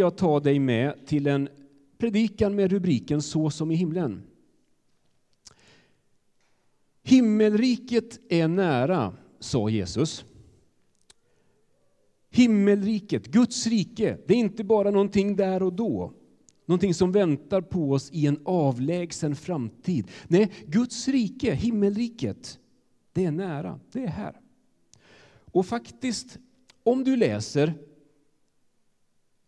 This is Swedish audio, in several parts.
jag ta dig med till en predikan med rubriken Så som i himlen. Himmelriket är nära, sa Jesus. Himmelriket, Guds rike, det är inte bara någonting där och då. Någonting som väntar på oss i en avlägsen framtid. Nej, Guds rike, himmelriket, det är nära, det är här. Och faktiskt, om du läser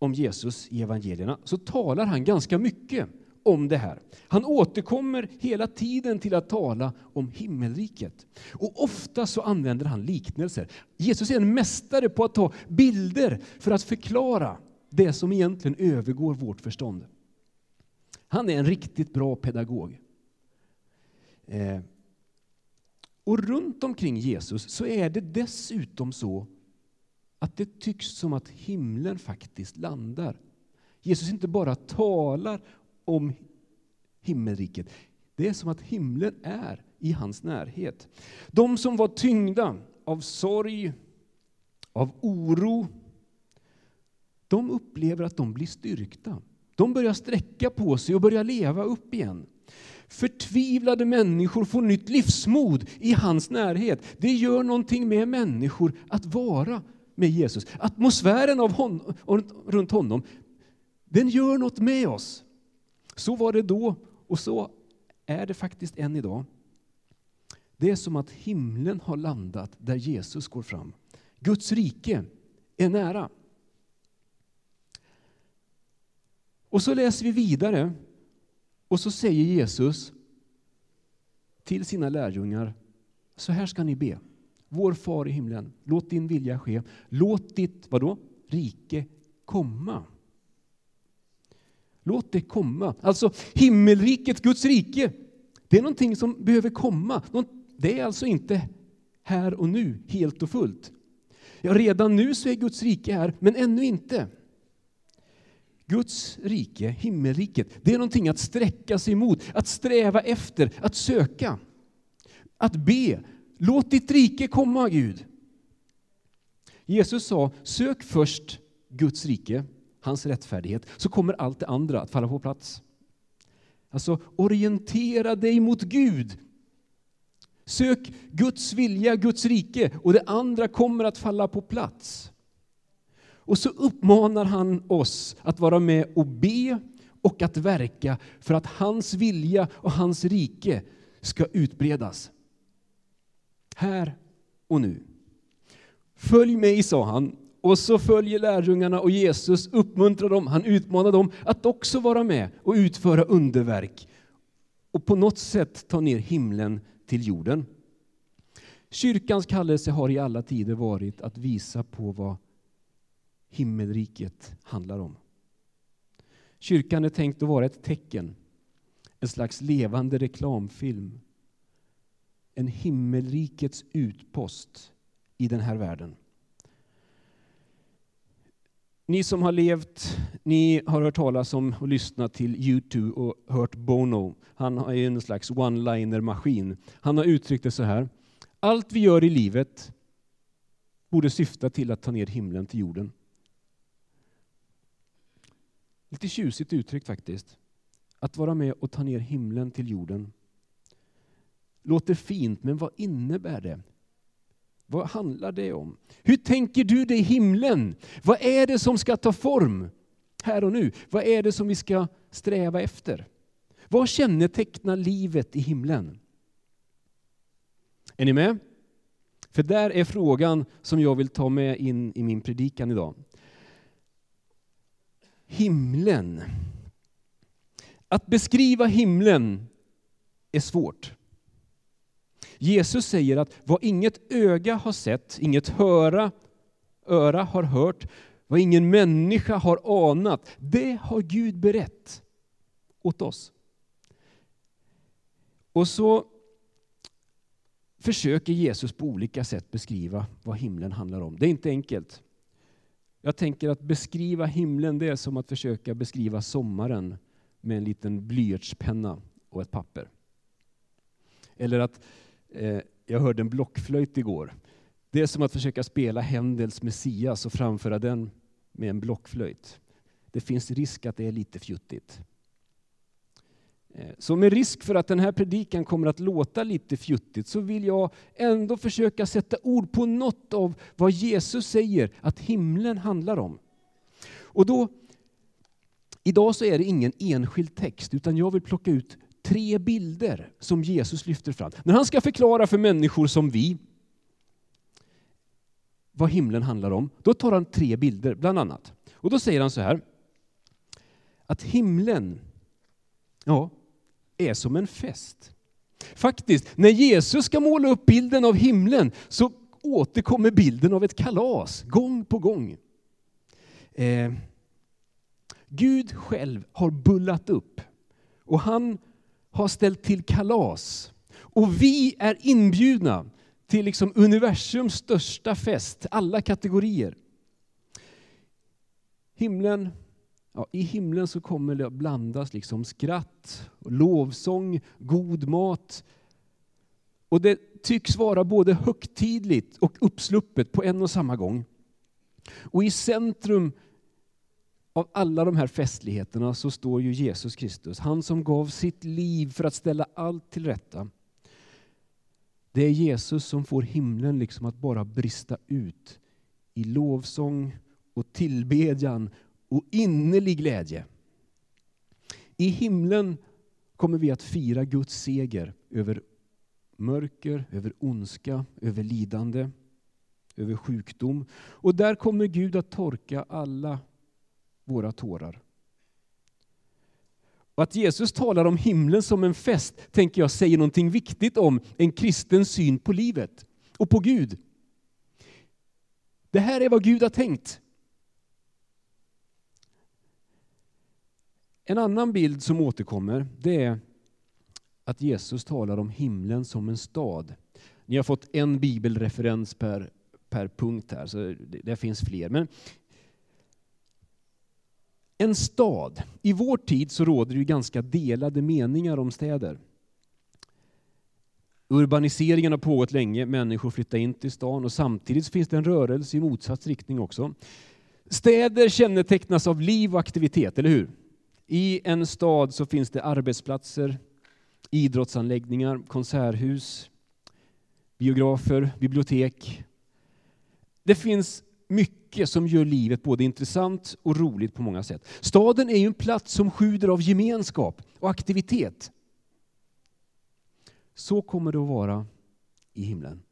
om Jesus i evangelierna så talar han ganska mycket om det här. Han återkommer hela tiden till att tala om himmelriket. Och ofta så använder han liknelser. Jesus är en mästare på att ta bilder för att förklara det som egentligen övergår vårt förstånd. Han är en riktigt bra pedagog. Eh, och runt omkring Jesus så är det dessutom så att det tycks som att himlen faktiskt landar. Jesus inte bara talar om himmelriket. Det är som att himlen är i hans närhet. De som var tyngda av sorg, av oro, de upplever att de blir styrkta. De börjar sträcka på sig och börjar leva upp igen. Förtvivlade människor får nytt livsmod i hans närhet. Det gör någonting med människor att vara med Jesus. Atmosfären av hon, runt honom, den gör något med oss. Så var det då och så är det faktiskt än idag. Det är som att himlen har landat där Jesus går fram. Guds rike är nära. Och så läser vi vidare och så säger Jesus till sina lärjungar, så här ska ni be. Vår far i himlen, låt din vilja ske. Låt ditt, vadå? Rike komma. Låt det komma. Alltså himmelriket, Guds rike, det är någonting som behöver komma. Det är alltså inte här och nu, helt och fullt. Ja, redan nu så är Guds rike här, men ännu inte. Guds rike, himmelriket, det är någonting att sträcka sig mot, att sträva efter, att söka. Att be, låt ditt rike komma Gud. Jesus sa, sök först Guds rike, hans rättfärdighet, så kommer allt det andra att falla på plats. Alltså, orientera dig mot Gud. Sök Guds vilja, Guds rike, och det andra kommer att falla på plats. Och så uppmanar han oss att vara med och be och att verka för att hans vilja och hans rike ska utbredas. Här och nu. Följ mig, sa han, och så följer lärjungarna och Jesus uppmuntrar dem, han utmanar dem att också vara med och utföra underverk och på något sätt ta ner himlen till jorden. Kyrkans kallelse har i alla tider varit att visa på vad himmelriket handlar om. Kyrkan är tänkt att vara ett tecken, en slags levande reklamfilm. En himmelrikets utpost i den här världen. Ni som har levt, ni har hört talas om och lyssnat till U2 och hört Bono. Han är en slags one-liner-maskin. Han har uttryckt det så här. Allt vi gör i livet borde syfta till att ta ner himlen till jorden. Lite tjusigt uttryckt faktiskt. Att vara med och ta ner himlen till jorden. Låter fint, men vad innebär det? Vad handlar det om? Hur tänker du dig himlen? Vad är det som ska ta form här och nu? Vad är det som vi ska sträva efter? Vad kännetecknar livet i himlen? Är ni med? För där är frågan som jag vill ta med in i min predikan idag himlen. Att beskriva himlen är svårt. Jesus säger att vad inget öga har sett, inget höra, öra har hört, vad ingen människa har anat, det har Gud berett åt oss. Och så försöker Jesus på olika sätt beskriva vad himlen handlar om. Det är inte enkelt. Jag tänker att beskriva himlen, det är som att försöka beskriva sommaren med en liten blyertspenna och ett papper. Eller att, Eh, jag hörde en blockflöjt igår. Det är som att försöka spela Händels Messias och framföra den med en blockflöjt. det finns risk att det är lite fjuttigt. Eh, så med risk för att den här predikan kommer att låta lite fjuttigt så vill jag ändå försöka sätta ord på något av vad Jesus säger att himlen handlar om. Och då, idag så är det ingen enskild text utan jag vill plocka ut tre bilder som Jesus lyfter fram. När han ska förklara för människor som vi vad himlen handlar om, då tar han tre bilder bland annat. Och då säger han så här, att himlen, ja, är som en fest. Faktiskt, när Jesus ska måla upp bilden av himlen så återkommer bilden av ett kalas gång på gång. Eh, Gud själv har bullat upp och han har ställt till kalas. Och vi är inbjudna till liksom universums största fest, alla kategorier. Himlen Ja, I himlen så kommer det att blandas liksom skratt, lovsång, god mat. Och det tycks vara både högtidligt och uppsluppet på en och samma gång. Och i centrum av alla de här festligheterna så står ju Jesus Kristus, han som gav sitt liv för att ställa allt till rätta. Det är Jesus som får himlen liksom att bara brista ut i lovsång och tillbedjan och innerlig glädje. I himlen kommer vi att fira Guds seger över mörker, över ondska, över lidande, över sjukdom. Och där kommer Gud att torka alla våra tårar. Och att Jesus talar om himlen som en fest tänker jag säger någonting viktigt om en kristen syn på livet och på Gud. Det här är vad Gud har tänkt. En annan bild som återkommer det är att Jesus talar om himlen som en stad. Ni har fått en bibelreferens per, per punkt här, så det, det finns fler. Men en stad. I vår tid så råder det ganska delade meningar om städer. Urbaniseringen har pågått länge, människor flyttar in till stan och samtidigt finns det en rörelse i motsatt riktning också. Städer kännetecknas av liv och aktivitet, eller hur? I en stad så finns det arbetsplatser, idrottsanläggningar, konserthus, biografer, bibliotek. Det finns mycket som gör livet både intressant och roligt på många sätt. Staden är ju en plats som sjuder av gemenskap och aktivitet. Så kommer det att vara i himlen.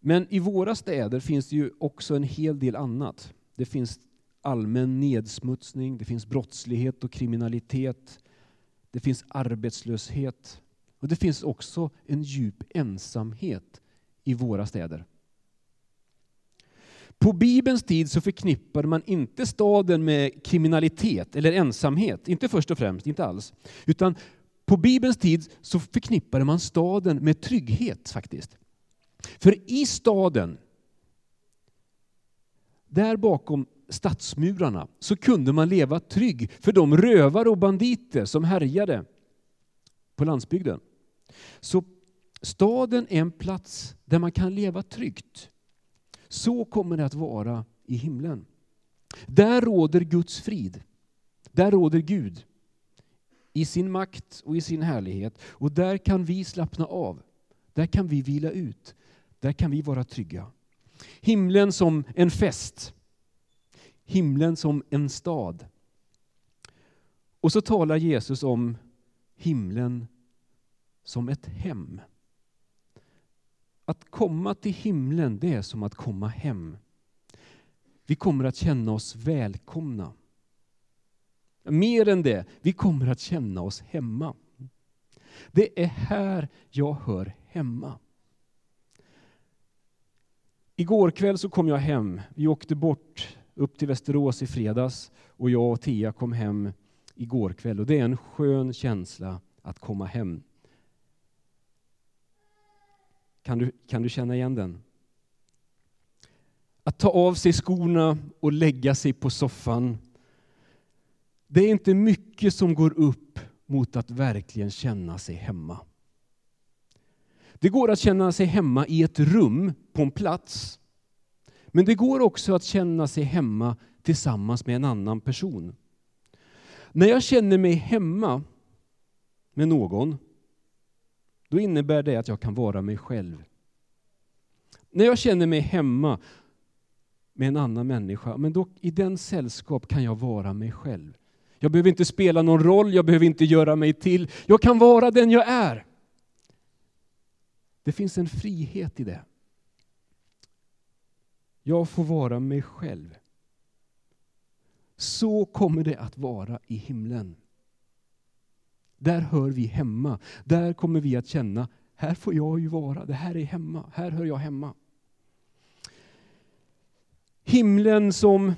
Men i våra städer finns det ju också en hel del annat. Det finns allmän nedsmutsning, det finns brottslighet och kriminalitet, det finns arbetslöshet och det finns också en djup ensamhet i våra städer. På Bibelns tid så förknippade man inte staden med kriminalitet eller ensamhet, inte först och främst, inte alls. Utan på Bibelns tid så förknippade man staden med trygghet faktiskt. För i staden, där bakom stadsmurarna så kunde man leva trygg för de rövare och banditer som härjade på landsbygden. Så staden är en plats där man kan leva tryggt. Så kommer det att vara i himlen. Där råder Guds frid. Där råder Gud i sin makt och i sin härlighet. Och där kan vi slappna av. Där kan vi vila ut. Där kan vi vara trygga. Himlen som en fest himlen som en stad. Och så talar Jesus om himlen som ett hem. Att komma till himlen, det är som att komma hem. Vi kommer att känna oss välkomna. Mer än det, vi kommer att känna oss hemma. Det är här jag hör hemma. Igår kväll så kom jag hem. Vi åkte bort upp till Västerås i fredags och jag och Tia kom hem igår kväll. Och det är en skön känsla att komma hem. Kan du, kan du känna igen den? Att ta av sig skorna och lägga sig på soffan. Det är inte mycket som går upp mot att verkligen känna sig hemma. Det går att känna sig hemma i ett rum, på en plats. Men det går också att känna sig hemma tillsammans med en annan person. När jag känner mig hemma med någon, då innebär det att jag kan vara mig själv. När jag känner mig hemma med en annan människa, men då, i den sällskap kan jag vara mig själv. Jag behöver inte spela någon roll, jag behöver inte göra mig till. Jag kan vara den jag är. Det finns en frihet i det. Jag får vara mig själv. Så kommer det att vara i himlen. Där hör vi hemma. Där kommer vi att känna, här får jag ju vara, det här är hemma, här hör jag hemma. Himlen som,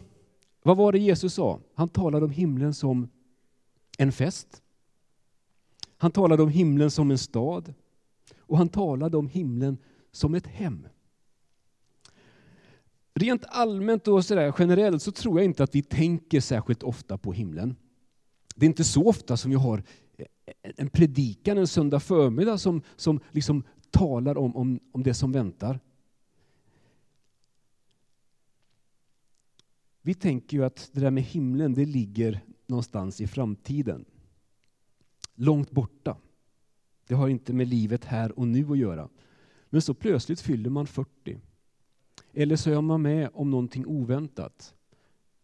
vad var det Jesus sa? Han talade om himlen som en fest. Han talade om himlen som en stad. Och han talade om himlen som ett hem. Rent allmänt och sådär, generellt så tror jag inte att vi tänker särskilt ofta på himlen. Det är inte så ofta som vi har en predikan en söndag förmiddag som, som liksom talar om, om, om det som väntar. Vi tänker ju att det där med himlen, det ligger någonstans i framtiden. Långt borta. Det har inte med livet här och nu att göra. Men så plötsligt fyller man 40. Eller så är man med om någonting oväntat.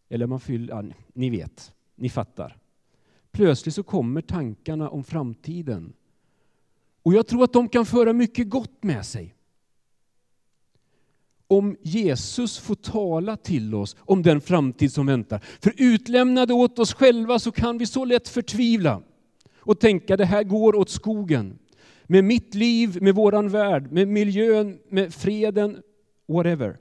Eller man fyller, ja, ni vet, ni fattar. Plötsligt så kommer tankarna om framtiden. Och jag tror att de kan föra mycket gott med sig. Om Jesus får tala till oss om den framtid som väntar. För utlämnade åt oss själva så kan vi så lätt förtvivla och tänka det här går åt skogen. Med mitt liv, med våran värld, med miljön, med freden, whatever.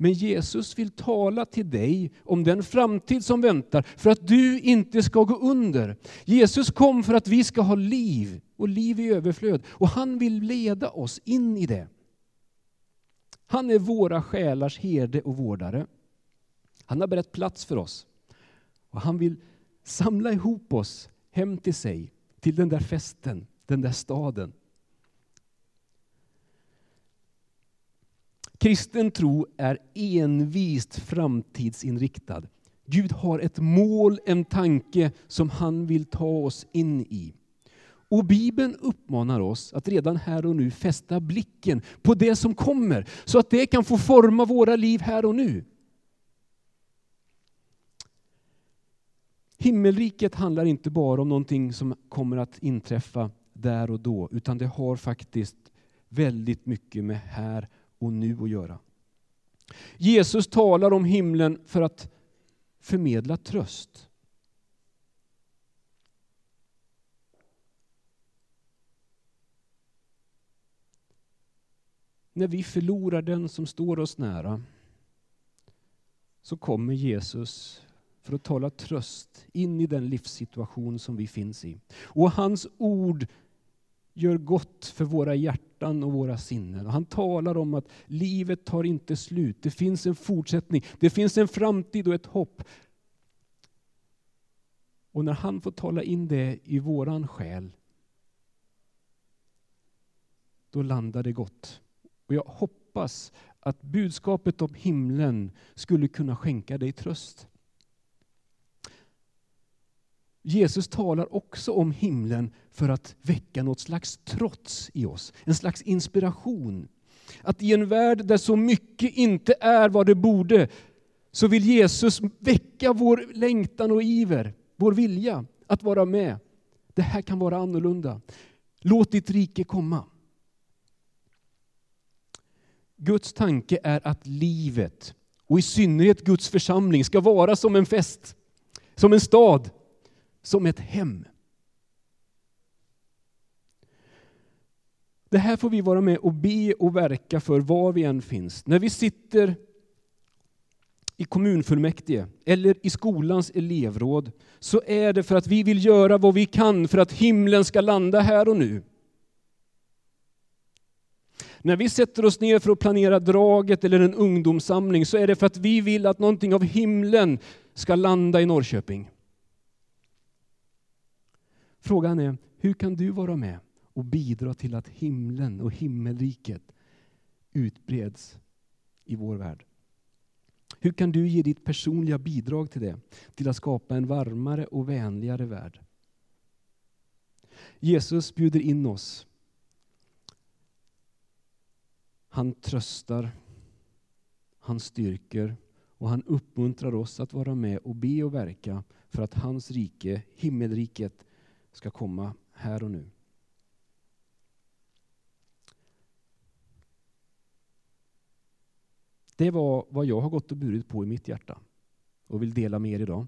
Men Jesus vill tala till dig om den framtid som väntar för att du inte ska gå under. Jesus kom för att vi ska ha liv och liv i överflöd och han vill leda oss in i det. Han är våra själars herde och vårdare. Han har berett plats för oss och han vill samla ihop oss hem till sig, till den där festen, den där staden. Kristen tro är envist framtidsinriktad. Gud har ett mål, en tanke som han vill ta oss in i. Och Bibeln uppmanar oss att redan här och nu fästa blicken på det som kommer, så att det kan få forma våra liv här och nu. Himmelriket handlar inte bara om någonting som kommer att inträffa där och då, utan det har faktiskt väldigt mycket med här och nu att göra. Jesus talar om himlen för att förmedla tröst. När vi förlorar den som står oss nära så kommer Jesus för att tala tröst in i den livssituation som vi finns i. Och hans ord gör gott för våra hjärtan hjärtan och våra sinnen. Och han talar om att livet tar inte slut. Det finns en fortsättning, det finns en framtid och ett hopp. Och när han får tala in det i våran själ, då landar det gott. Och jag hoppas att budskapet om himlen skulle kunna skänka dig tröst. Jesus talar också om himlen för att väcka något slags trots i oss, en slags inspiration. Att i en värld där så mycket inte är vad det borde, så vill Jesus väcka vår längtan och iver, vår vilja att vara med. Det här kan vara annorlunda. Låt ditt rike komma. Guds tanke är att livet, och i synnerhet Guds församling, ska vara som en fest, som en stad som ett hem. Det här får vi vara med och be och verka för var vi än finns. När vi sitter i kommunfullmäktige eller i skolans elevråd så är det för att vi vill göra vad vi kan för att himlen ska landa här och nu. När vi sätter oss ner för att planera draget eller en ungdomssamling så är det för att vi vill att någonting av himlen ska landa i Norrköping. Frågan är, hur kan du vara med och bidra till att himlen och himmelriket utbreds i vår värld? Hur kan du ge ditt personliga bidrag till det? Till att skapa en varmare och vänligare värld. Jesus bjuder in oss. Han tröstar, han styrker och han uppmuntrar oss att vara med och be och verka för att hans rike, himmelriket, ska komma här och nu. Det var vad jag har gått och burit på i mitt hjärta och vill dela med er idag.